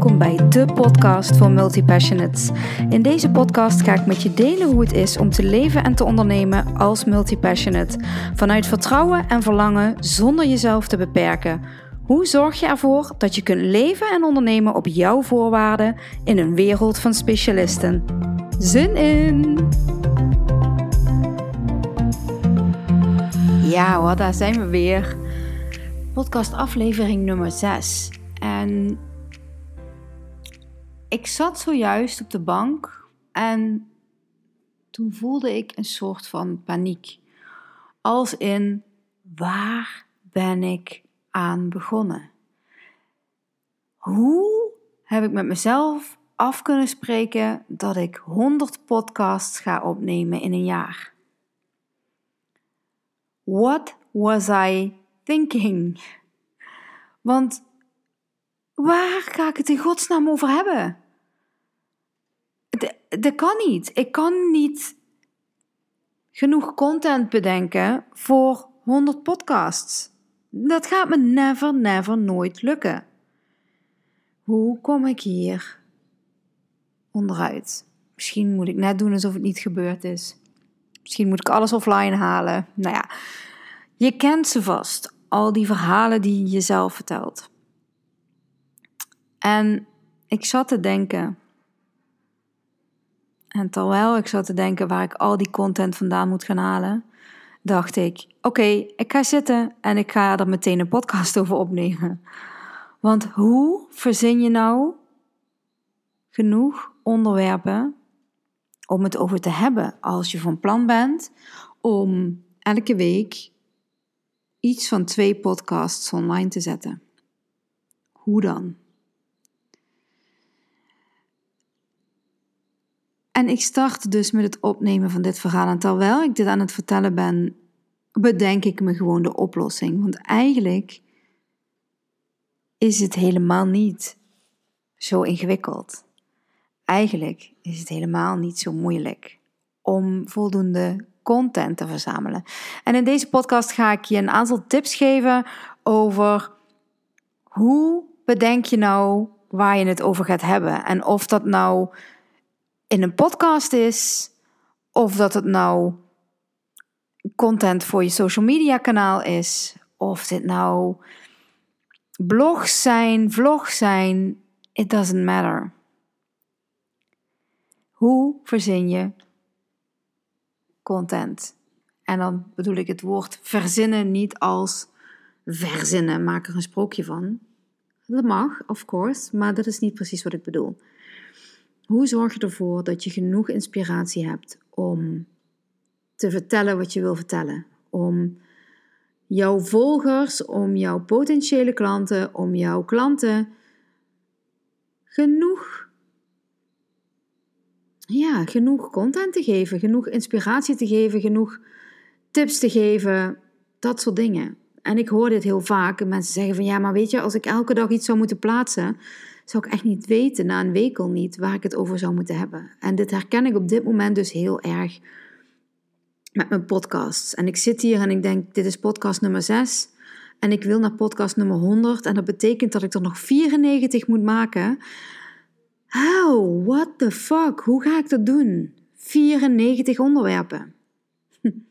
welkom bij de podcast voor multipassionates. In deze podcast ga ik met je delen hoe het is om te leven en te ondernemen als multipassionate. Vanuit vertrouwen en verlangen zonder jezelf te beperken. Hoe zorg je ervoor dat je kunt leven en ondernemen op jouw voorwaarden in een wereld van specialisten? Zin in! Ja hoor, daar zijn we weer. Podcast aflevering nummer 6. En ik zat zojuist op de bank en toen voelde ik een soort van paniek. Als in, waar ben ik aan begonnen? Hoe heb ik met mezelf af kunnen spreken dat ik 100 podcasts ga opnemen in een jaar? What was I thinking? Want waar ga ik het in godsnaam over hebben? Dat kan niet. Ik kan niet genoeg content bedenken voor 100 podcasts. Dat gaat me never, never, nooit lukken. Hoe kom ik hier onderuit? Misschien moet ik net doen alsof het niet gebeurd is. Misschien moet ik alles offline halen. Nou ja, je kent ze vast. Al die verhalen die je jezelf vertelt. En ik zat te denken. En terwijl ik zat te denken waar ik al die content vandaan moet gaan halen, dacht ik: oké, ik ga zitten en ik ga er meteen een podcast over opnemen. Want hoe verzin je nou genoeg onderwerpen om het over te hebben als je van plan bent om elke week iets van twee podcasts online te zetten? Hoe dan? En ik start dus met het opnemen van dit verhaal. En terwijl ik dit aan het vertellen ben, bedenk ik me gewoon de oplossing. Want eigenlijk is het helemaal niet zo ingewikkeld. Eigenlijk is het helemaal niet zo moeilijk om voldoende content te verzamelen. En in deze podcast ga ik je een aantal tips geven over hoe bedenk je nou waar je het over gaat hebben. En of dat nou in een podcast is, of dat het nou content voor je social media kanaal is, of dit nou blogs zijn, vlogs zijn, it doesn't matter. Hoe verzin je content? En dan bedoel ik het woord verzinnen niet als verzinnen, maak er een sprookje van. Dat mag, of course, maar dat is niet precies wat ik bedoel. Hoe zorg je ervoor dat je genoeg inspiratie hebt om te vertellen wat je wil vertellen? Om jouw volgers, om jouw potentiële klanten, om jouw klanten genoeg, ja, genoeg content te geven, genoeg inspiratie te geven, genoeg tips te geven, dat soort dingen. En ik hoor dit heel vaak. Mensen zeggen van ja, maar weet je, als ik elke dag iets zou moeten plaatsen, zou ik echt niet weten, na een week al niet, waar ik het over zou moeten hebben. En dit herken ik op dit moment dus heel erg met mijn podcasts. En ik zit hier en ik denk, dit is podcast nummer 6. En ik wil naar podcast nummer 100. En dat betekent dat ik er nog 94 moet maken. How? What the fuck? Hoe ga ik dat doen? 94 onderwerpen.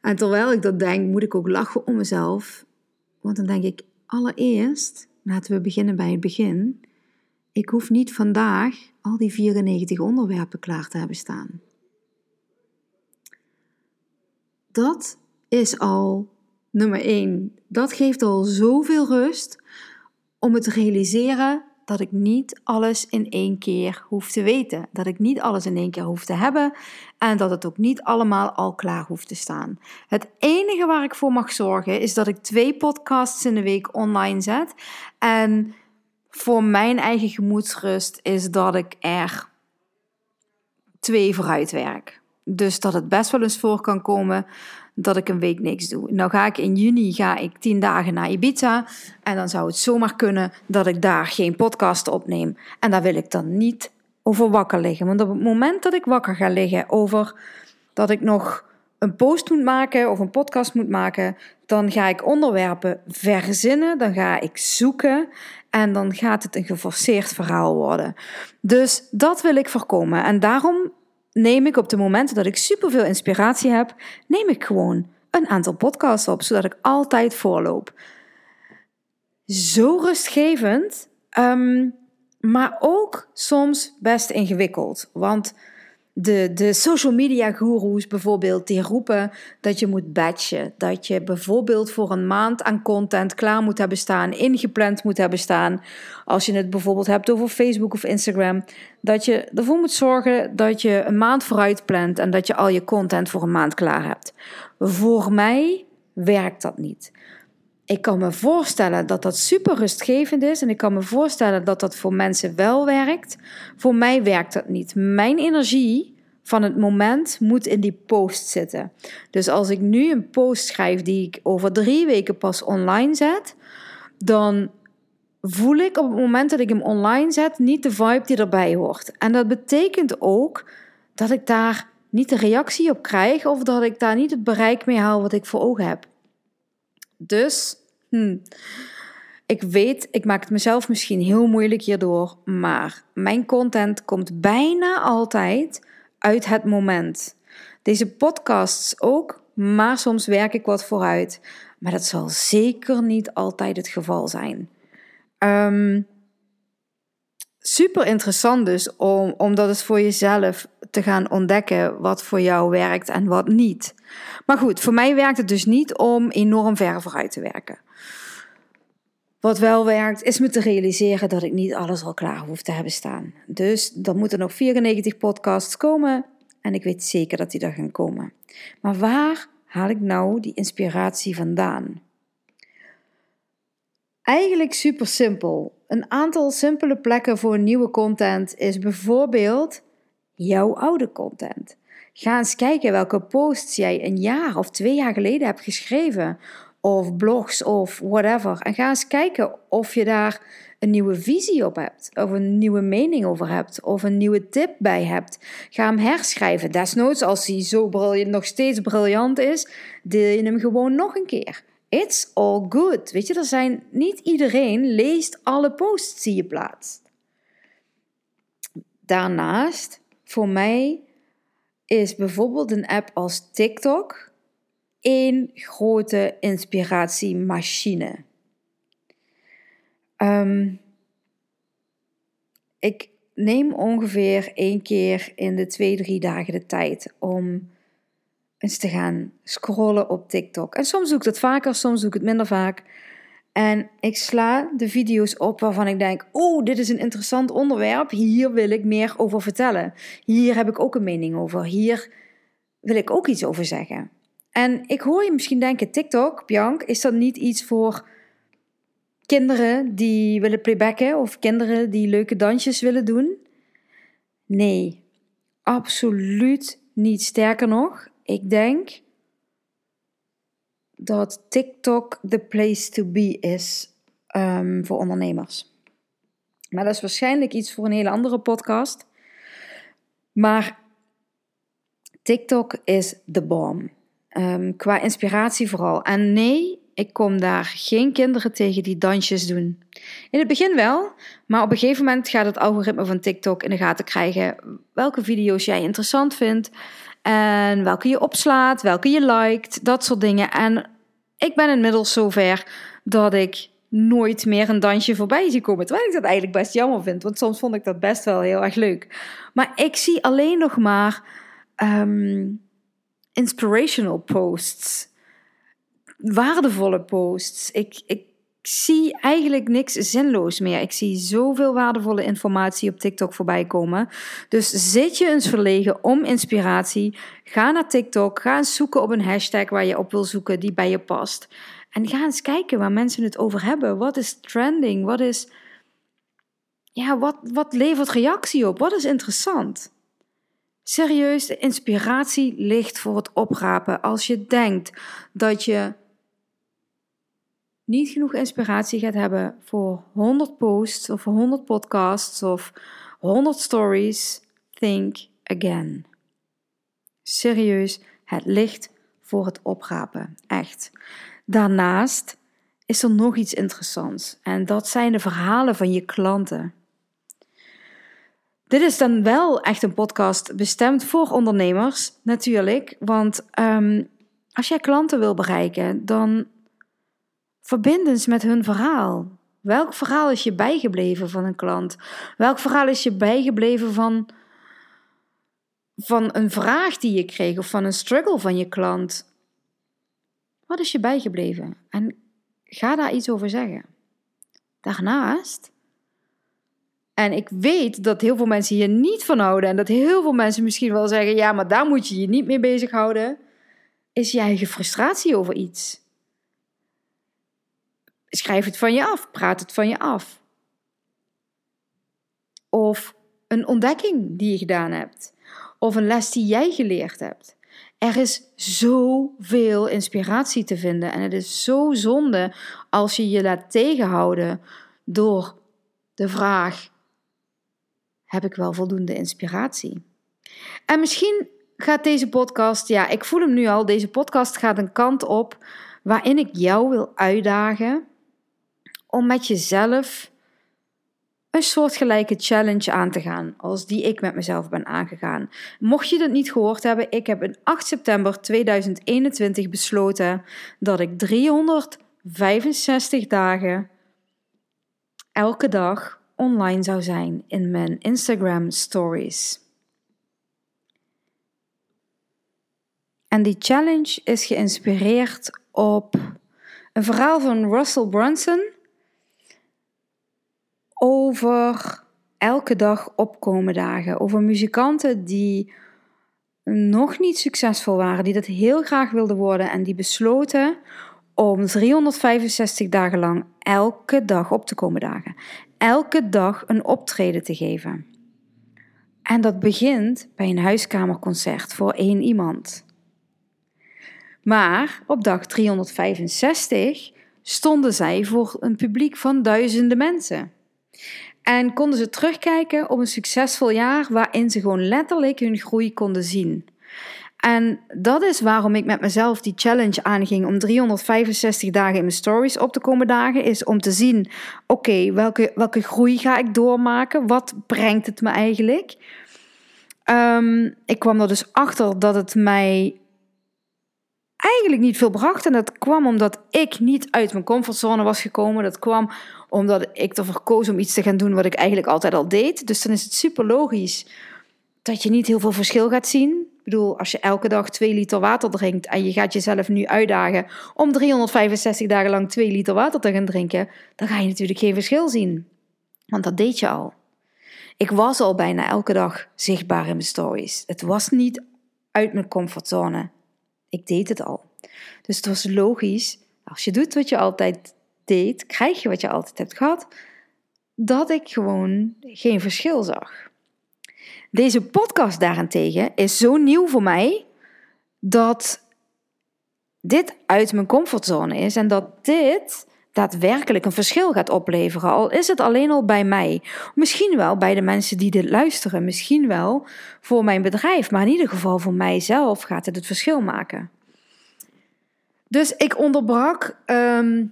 En terwijl ik dat denk, moet ik ook lachen om mezelf. Want dan denk ik, allereerst Laten we beginnen bij het begin. Ik hoef niet vandaag al die 94 onderwerpen klaar te hebben staan. Dat is al nummer 1. Dat geeft al zoveel rust om het te realiseren dat ik niet alles in één keer hoef te weten. Dat ik niet alles in één keer hoef te hebben en dat het ook niet allemaal al klaar hoeft te staan. Het enige waar ik voor mag zorgen is dat ik twee podcasts in de week online zet. En voor mijn eigen gemoedsrust is dat ik er twee vooruit werk. Dus dat het best wel eens voor kan komen dat ik een week niks doe. Nou ga ik in juni ga ik tien dagen naar Ibiza. En dan zou het zomaar kunnen dat ik daar geen podcast opneem. En daar wil ik dan niet over wakker liggen. Want op het moment dat ik wakker ga liggen over dat ik nog een post moet maken of een podcast moet maken, dan ga ik onderwerpen verzinnen, dan ga ik zoeken en dan gaat het een geforceerd verhaal worden. Dus dat wil ik voorkomen. En daarom neem ik op de momenten dat ik superveel inspiratie heb, neem ik gewoon een aantal podcasts op, zodat ik altijd voorloop. Zo rustgevend, ehm, maar ook soms best ingewikkeld. Want de, de social media gurus bijvoorbeeld, die roepen dat je moet batchen. Dat je bijvoorbeeld voor een maand aan content klaar moet hebben staan, ingepland moet hebben staan. Als je het bijvoorbeeld hebt over Facebook of Instagram. Dat je ervoor moet zorgen dat je een maand vooruit plant en dat je al je content voor een maand klaar hebt. Voor mij werkt dat niet. Ik kan me voorstellen dat dat super rustgevend is en ik kan me voorstellen dat dat voor mensen wel werkt. Voor mij werkt dat niet. Mijn energie van het moment moet in die post zitten. Dus als ik nu een post schrijf die ik over drie weken pas online zet, dan voel ik op het moment dat ik hem online zet niet de vibe die erbij hoort. En dat betekent ook dat ik daar niet de reactie op krijg of dat ik daar niet het bereik mee haal wat ik voor ogen heb. Dus, hm, ik weet, ik maak het mezelf misschien heel moeilijk hierdoor, maar mijn content komt bijna altijd uit het moment. Deze podcasts ook, maar soms werk ik wat vooruit. Maar dat zal zeker niet altijd het geval zijn. Um, super interessant dus om, om dat eens voor jezelf te gaan ontdekken wat voor jou werkt en wat niet. Maar goed, voor mij werkt het dus niet om enorm ver vooruit te werken. Wat wel werkt, is me te realiseren dat ik niet alles al klaar hoef te hebben staan. Dus dan moeten nog 94 podcasts komen en ik weet zeker dat die er gaan komen. Maar waar haal ik nou die inspiratie vandaan? Eigenlijk super simpel. Een aantal simpele plekken voor nieuwe content is bijvoorbeeld jouw oude content. Ga eens kijken welke posts jij een jaar of twee jaar geleden hebt geschreven, of blogs of whatever. En ga eens kijken of je daar een nieuwe visie op hebt, of een nieuwe mening over hebt, of een nieuwe tip bij hebt. Ga hem herschrijven. Desnoods, als hij zo nog steeds briljant is, deel je hem gewoon nog een keer. It's all good. Weet je, er zijn niet iedereen leest alle posts die je plaatst. Daarnaast, voor mij is bijvoorbeeld een app als TikTok één grote inspiratiemachine. Um, ik neem ongeveer één keer in de twee, drie dagen de tijd om eens te gaan scrollen op TikTok. En soms doe ik dat vaker, soms doe ik het minder vaak. En ik sla de video's op waarvan ik denk: Oh, dit is een interessant onderwerp. Hier wil ik meer over vertellen. Hier heb ik ook een mening over. Hier wil ik ook iets over zeggen. En ik hoor je misschien denken: TikTok, Bianc, is dat niet iets voor kinderen die willen playbacken of kinderen die leuke dansjes willen doen? Nee, absoluut niet. Sterker nog, ik denk dat TikTok the place to be is um, voor ondernemers. Maar dat is waarschijnlijk iets voor een hele andere podcast. Maar TikTok is de bomb. Um, qua inspiratie vooral. En nee, ik kom daar geen kinderen tegen die dansjes doen. In het begin wel, maar op een gegeven moment gaat het algoritme van TikTok in de gaten krijgen welke video's jij interessant vindt en welke je opslaat, welke je liked, dat soort dingen. En ik ben inmiddels zover dat ik nooit meer een dansje voorbij zie komen. Terwijl ik dat eigenlijk best jammer vind, want soms vond ik dat best wel heel erg leuk. Maar ik zie alleen nog maar um, inspirational posts waardevolle posts. Ik, ik zie eigenlijk niks zinloos meer. Ik zie zoveel waardevolle informatie op TikTok voorbij komen. Dus zit je eens verlegen om inspiratie? Ga naar TikTok. Ga eens zoeken op een hashtag waar je op wil zoeken die bij je past. En ga eens kijken waar mensen het over hebben. Wat is trending? Wat is. Ja, wat, wat levert reactie op? Wat is interessant? Serieus, de inspiratie ligt voor het oprapen. Als je denkt dat je niet genoeg inspiratie gaat hebben voor 100 posts of 100 podcasts of 100 stories, think again. Serieus, het licht voor het oprapen. Echt. Daarnaast is er nog iets interessants. En dat zijn de verhalen van je klanten. Dit is dan wel echt een podcast bestemd voor ondernemers, natuurlijk. Want ehm, als jij klanten wil bereiken, dan verbinden ze met hun verhaal. Welk verhaal is je bijgebleven van een klant? Welk verhaal is je bijgebleven van, van een vraag die je kreeg of van een struggle van je klant? Wat is je bijgebleven? En ga daar iets over zeggen. Daarnaast, en ik weet dat heel veel mensen hier niet van houden en dat heel veel mensen misschien wel zeggen: ja, maar daar moet je je niet mee bezighouden, is je eigen frustratie over iets. Schrijf het van je af, praat het van je af. Of een ontdekking die je gedaan hebt, of een les die jij geleerd hebt. Er is zoveel inspiratie te vinden en het is zo zonde als je je laat tegenhouden door de vraag: heb ik wel voldoende inspiratie? En misschien gaat deze podcast, ja, ik voel hem nu al, deze podcast gaat een kant op waarin ik jou wil uitdagen om met jezelf een soortgelijke challenge aan te gaan als die ik met mezelf ben aangegaan. Mocht je dat niet gehoord hebben, ik heb in 8 september 2021 besloten dat ik 365 dagen elke dag online zou zijn in mijn Instagram stories. En die challenge is geïnspireerd op een verhaal van Russell Brunson over elke dag opkomen dagen. Over muzikanten die nog niet succesvol waren, die dat heel graag wilden worden en die besloten om 365 dagen lang elke dag op te komen dagen. Elke dag een optreden te geven. En dat begint bij een huiskamerconcert voor één iemand. Maar op dag 365 stonden zij voor een publiek van duizenden mensen. En konden ze terugkijken op een succesvol jaar waarin ze gewoon letterlijk hun groei konden zien. En dat is waarom ik met mezelf die challenge aanging om 365 dagen in mijn stories op te komen dagen. Is om te zien, oké, welke, welke groei ga ik doormaken? Wat brengt het me eigenlijk? Ehm, ik kwam er dus achter dat het mij eigenlijk niet veel bracht. En dat kwam omdat ik niet uit mijn comfortzone was gekomen. Dat kwam omdat ik ervoor koos om iets te gaan doen wat ik eigenlijk altijd al deed. Dus dan is het super logisch dat je niet heel veel verschil gaat zien. Ik bedoel, als je elke dag 2 liter water drinkt en je gaat jezelf nu uitdagen om 365 dagen lang 2 liter water te gaan drinken, dan ga je natuurlijk geen verschil zien. Want dat deed je al. Ik was al bijna elke dag zichtbaar in mijn stories. Het was niet uit mijn comfortzone. Ik deed het al. Dus het was logisch, als je doet wat je altijd deed, krijg je wat je altijd hebt gehad, dat ik gewoon geen verschil zag. Deze podcast daarentegen is zo nieuw voor mij dat dit uit mijn comfortzone is en dat dit daadwerkelijk een verschil gaat opleveren. Al is het alleen al bij mij. Misschien wel bij de mensen die dit luisteren. Misschien wel voor mijn bedrijf. Maar in ieder geval voor mijzelf gaat het het verschil maken. Dus ik onderbrak ehm,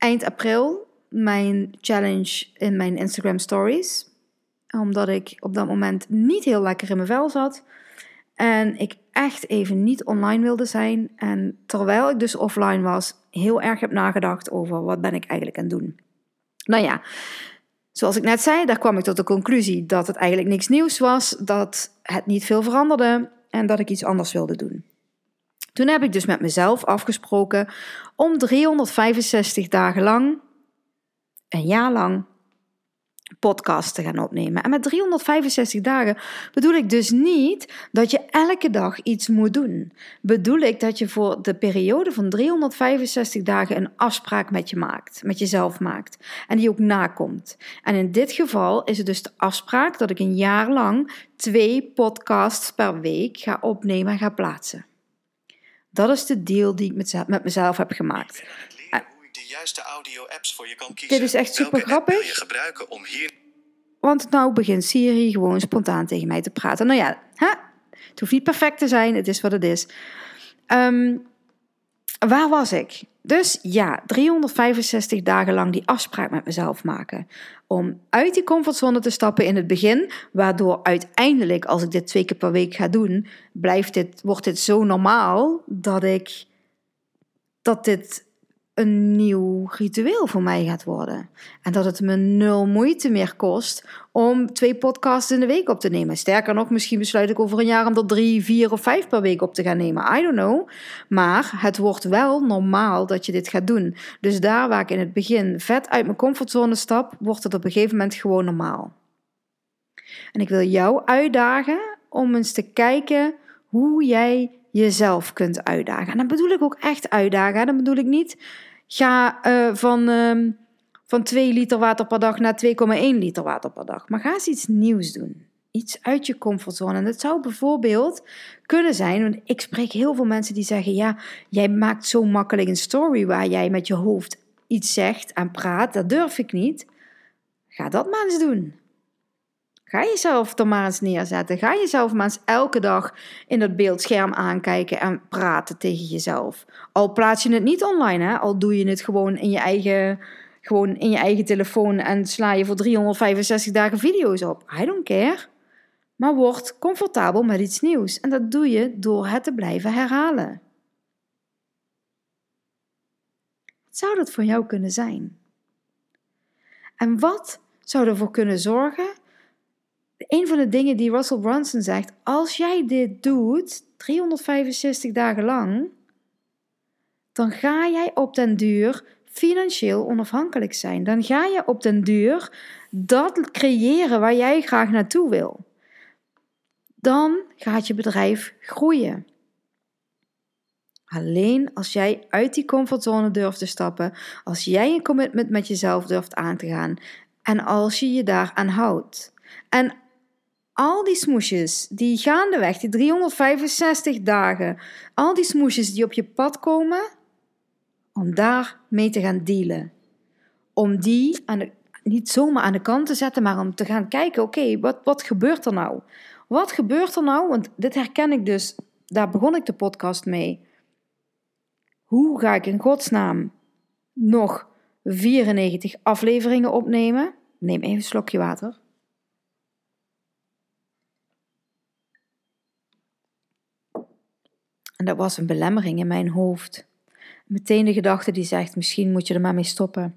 eind april mijn challenge in mijn Instagram stories. Omdat ik op dat moment niet heel lekker in mijn vel zat. En ik echt even niet online wilde zijn. En terwijl ik dus offline was, heel erg heb nagedacht over wat ben ik eigenlijk aan het doen. Nou ja, zoals ik net zei, daar kwam ik tot de conclusie dat het eigenlijk niks nieuws was, dat het niet veel veranderde en dat ik iets anders wilde doen. Toen heb ik dus met mezelf afgesproken om 365 dagen lang, een jaar lang, podcast te gaan opnemen. En met 365 dagen bedoel ik dus niet dat je elke dag iets moet doen. Bedoel ik dat je voor de periode van 365 dagen een afspraak met je maakt, met jezelf maakt en die ook nakomt. En in dit geval is het dus de afspraak dat ik een jaar lang twee podcasts per week ga opnemen en ga plaatsen. Dat is de deal die ik met mezelf heb gemaakt de juiste audio-apps voor je kan kiezen. Dit is echt super grappig. je gebruiken om hier... Want nou begint Siri gewoon spontaan tegen mij te praten. Nou ja, hè? het hoeft niet perfect te zijn, het is wat het is. Ehm, waar was ik? Dus ja, 365 dagen lang die afspraak met mezelf maken. Om uit die comfortzone te stappen in het begin. Waardoor uiteindelijk, als ik dit twee keer per week ga doen, blijft dit, wordt dit zo normaal dat ik dat dit een nieuw ritueel voor mij gaat worden. En dat het me nul moeite meer kost om twee podcasts in de week op te nemen. Sterker nog, misschien besluit ik over een jaar om er drie, vier of vijf per week op te gaan nemen. I don't know. Maar het wordt wel normaal dat je dit gaat doen. Dus daar waar ik in het begin vet uit mijn comfortzone stap, wordt het op een gegeven moment gewoon normaal. En ik wil jou uitdagen om eens te kijken hoe jij jezelf kunt uitdagen. En dan bedoel ik ook echt uitdagen. Dan bedoel ik niet ga uh, van, um, van 2 liter water per dag naar 2,1 liter water per dag. Maar ga eens iets nieuws doen. Iets uit je comfortzone. En dat zou bijvoorbeeld kunnen zijn, want ik spreek heel veel mensen die zeggen: Ja, jij maakt zo makkelijk een story waar jij met je hoofd iets zegt en praat. Dat durf ik niet. Ga dat maar eens doen. Ga jezelf er maar eens neerzetten. Ga jezelf maar eens elke dag in het beeldscherm aankijken en praten tegen jezelf. Al plaats je het niet online, hè? al doe je het gewoon in je eigen, gewoon in je eigen telefoon en sla je voor 365 dagen video's op. I don't care. Maar word comfortabel met iets nieuws. En dat doe je door het te blijven herhalen. Wat zou dat voor jou kunnen zijn? En wat zou ervoor kunnen zorgen een van de dingen die Russell Brunson zegt, als jij dit doet 365 dagen lang, dan ga jij op den duur financieel onafhankelijk zijn. Dan ga je op den duur dat creëren waar jij graag naartoe wil. Dan gaat je bedrijf groeien. Alleen als jij uit die comfortzone durft te stappen, als jij een commitment met jezelf durft aan te gaan en als je je daaraan houdt. En al die smoesjes die gaandeweg, die 365 dagen, al die smoesjes die op je pad komen, om daar mee te gaan dealen. Om die aan niet zomaar aan de kant te zetten, maar om te gaan kijken, oké, wat, wat gebeurt er nou? Wat gebeurt er nou? Want dit herken ik dus, daar begon ik de podcast mee. Hoe ga ik in godsnaam nog 94 afleveringen opnemen? Neem even een slokje water. En dat was een belemmering in mijn hoofd. Meteen de gedachte die zegt: misschien moet je er maar mee stoppen.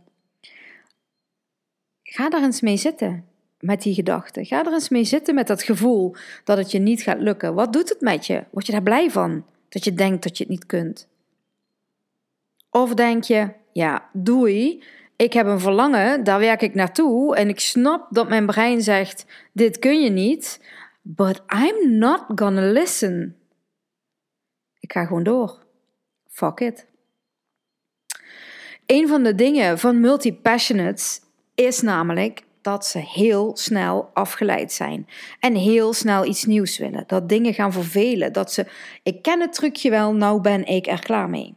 Ga daar eens mee zitten met die gedachte. Ga er eens mee zitten met dat gevoel dat het je niet gaat lukken. Wat doet het met je? Word je daar blij van dat je denkt dat je het niet kunt? Of denk je: ja, doei. Ik heb een verlangen, daar werk ik naartoe en ik snap dat mijn brein zegt: dit kun je niet, but I'm not gonna listen. Ik ga gewoon door. Fuck it. Een van de dingen van multi-passionates is namelijk dat ze heel snel afgeleid zijn en heel snel iets nieuws willen. Dat dingen gaan vervelen, dat ze, ik ken het trucje wel, nou ben ik er klaar mee.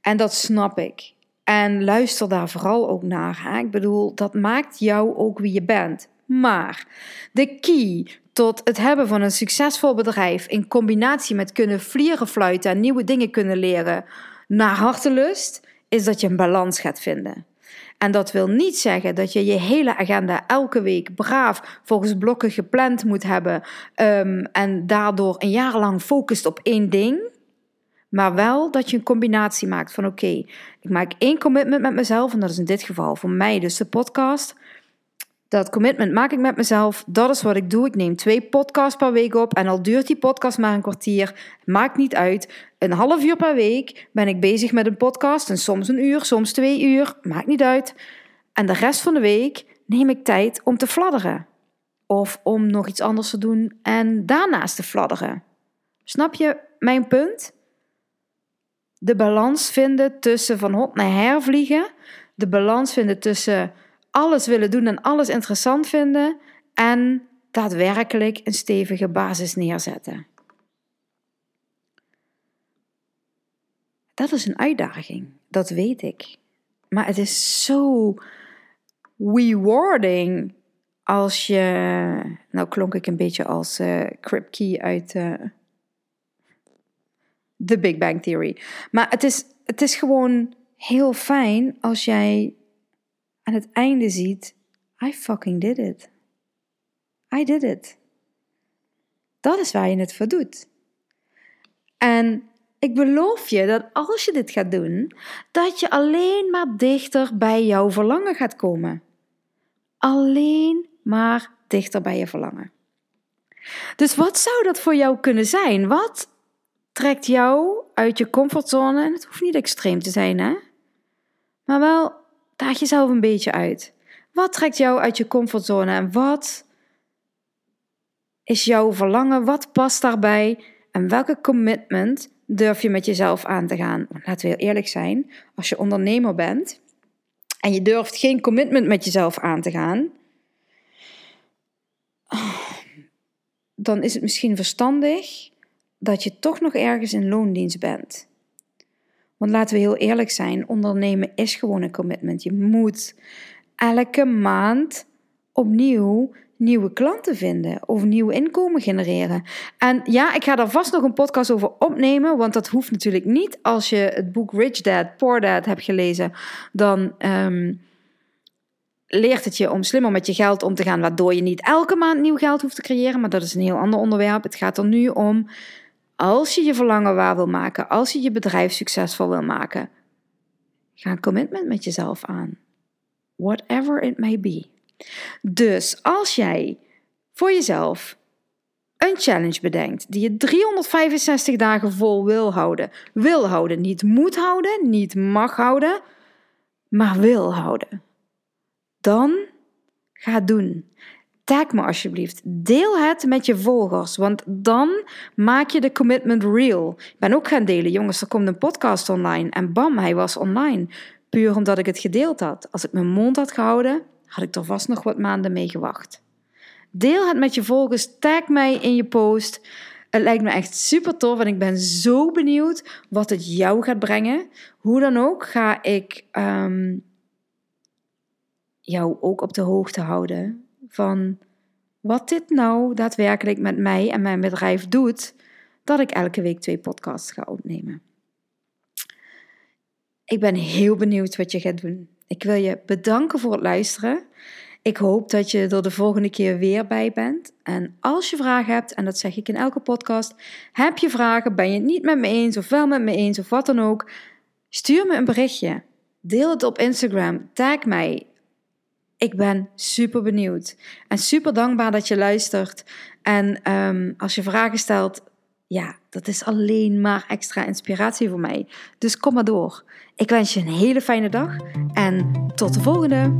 En dat snap ik. En luister daar vooral ook naar. Hè? Ik bedoel, dat maakt jou ook wie je bent. Maar de key tot het hebben van een succesvol bedrijf in combinatie met kunnen vlieren fluiten en nieuwe dingen kunnen leren naar hartelust, is dat je een balans gaat vinden. En dat wil niet zeggen dat je je hele agenda elke week braaf volgens blokken gepland moet hebben um, en daardoor een jaar lang focust op één ding. Maar wel dat je een combinatie maakt van oké, ik maak één commitment met mezelf en dat is in dit geval voor mij dus de podcast. Dat commitment maak ik met mezelf. Dat is wat ik doe. Ik neem twee podcasts per week op. En al duurt die podcast maar een kwartier, maakt niet uit. Een half uur per week ben ik bezig met een podcast. En soms een uur, soms twee uur, maakt niet uit. En de rest van de week neem ik tijd om te fladderen. Of om nog iets anders te doen en daarnaast te fladderen. Snap je mijn punt? De balans vinden tussen van hot naar her vliegen. De balans vinden tussen alles willen doen en alles interessant vinden en daadwerkelijk een stevige basis neerzetten. Dat is een uitdaging, dat weet ik. Maar het is zo rewarding als je. Nou klonk ik een beetje als uh, Kripke uit uh, The Big Bang Theory. Maar het is, het is gewoon heel fijn als jij aan het einde ziet: I fucking did it. I did it. Dat is waar je het voor doet. En ik beloof je dat als je dit gaat doen, dat je alleen maar dichter bij jouw verlangen gaat komen. Alleen maar dichter bij je verlangen. Dus wat zou dat voor jou kunnen zijn? Wat trekt jou uit je comfortzone? En het hoeft niet extreem te zijn, hè? Maar wel, daag jezelf een beetje uit. Wat trekt jou uit je comfortzone en wat is jouw verlangen? Wat past daarbij? En welke commitment durf je met jezelf aan te gaan? laten we heel eerlijk zijn, als je ondernemer bent en je durft geen commitment met jezelf aan te gaan, dan is het misschien verstandig dat je toch nog ergens in loondienst bent. Want laten we heel eerlijk zijn, ondernemen is gewoon een commitment. Je moet elke maand opnieuw nieuwe klanten vinden of nieuw inkomen genereren. En ja, ik ga daar vast nog een podcast over opnemen, want dat hoeft natuurlijk niet. Als je het boek Rich Dad, Poor Dad hebt gelezen, dan ehm, leert het je om slimmer met je geld om te gaan, waardoor je niet elke maand nieuw geld hoeft te creëren. Maar dat is een heel ander onderwerp. Het gaat er nu om, als je je verlangen waar wil maken, als je je bedrijf succesvol wil maken, ga een commitment met jezelf aan. Whatever it may be. Dus als jij voor jezelf een challenge bedenkt die je 365 dagen vol wil houden, wil houden, niet moet houden, niet mag houden, maar wil houden, dan ga doen. Tag me alsjeblieft. Deel het met je volgers, want dan maak je de commitment real. Ik ben ook gaan delen, jongens, er komt een podcast online en bam, hij was online. Puur omdat ik het gedeeld had. Als ik mijn mond had gehouden, had ik er vast nog wat maanden mee gewacht. Deel het met je volgers, tag mij in je post. Het lijkt me echt super tof en ik ben zo benieuwd wat het jou gaat brengen. Hoe dan ook ga ik um, jou ook op de hoogte houden van wat dit nou daadwerkelijk met mij en mijn bedrijf doet, dat ik elke week twee podcasts ga opnemen. Ik ben heel benieuwd wat je gaat doen. Ik wil je bedanken voor het luisteren. Ik hoop dat je er de volgende keer weer bij bent. En als je vragen hebt, en dat zeg ik in elke podcast, heb je vragen, ben je het niet met me eens of wel met me eens of wat dan ook, stuur me een berichtje. Deel het op Instagram, tag mij. Ik ben super benieuwd en super dankbaar dat je luistert. En um, als je vragen stelt, ja, dat is alleen maar extra inspiratie voor mij. Dus kom maar door. Ik wens je een hele fijne dag en tot de volgende.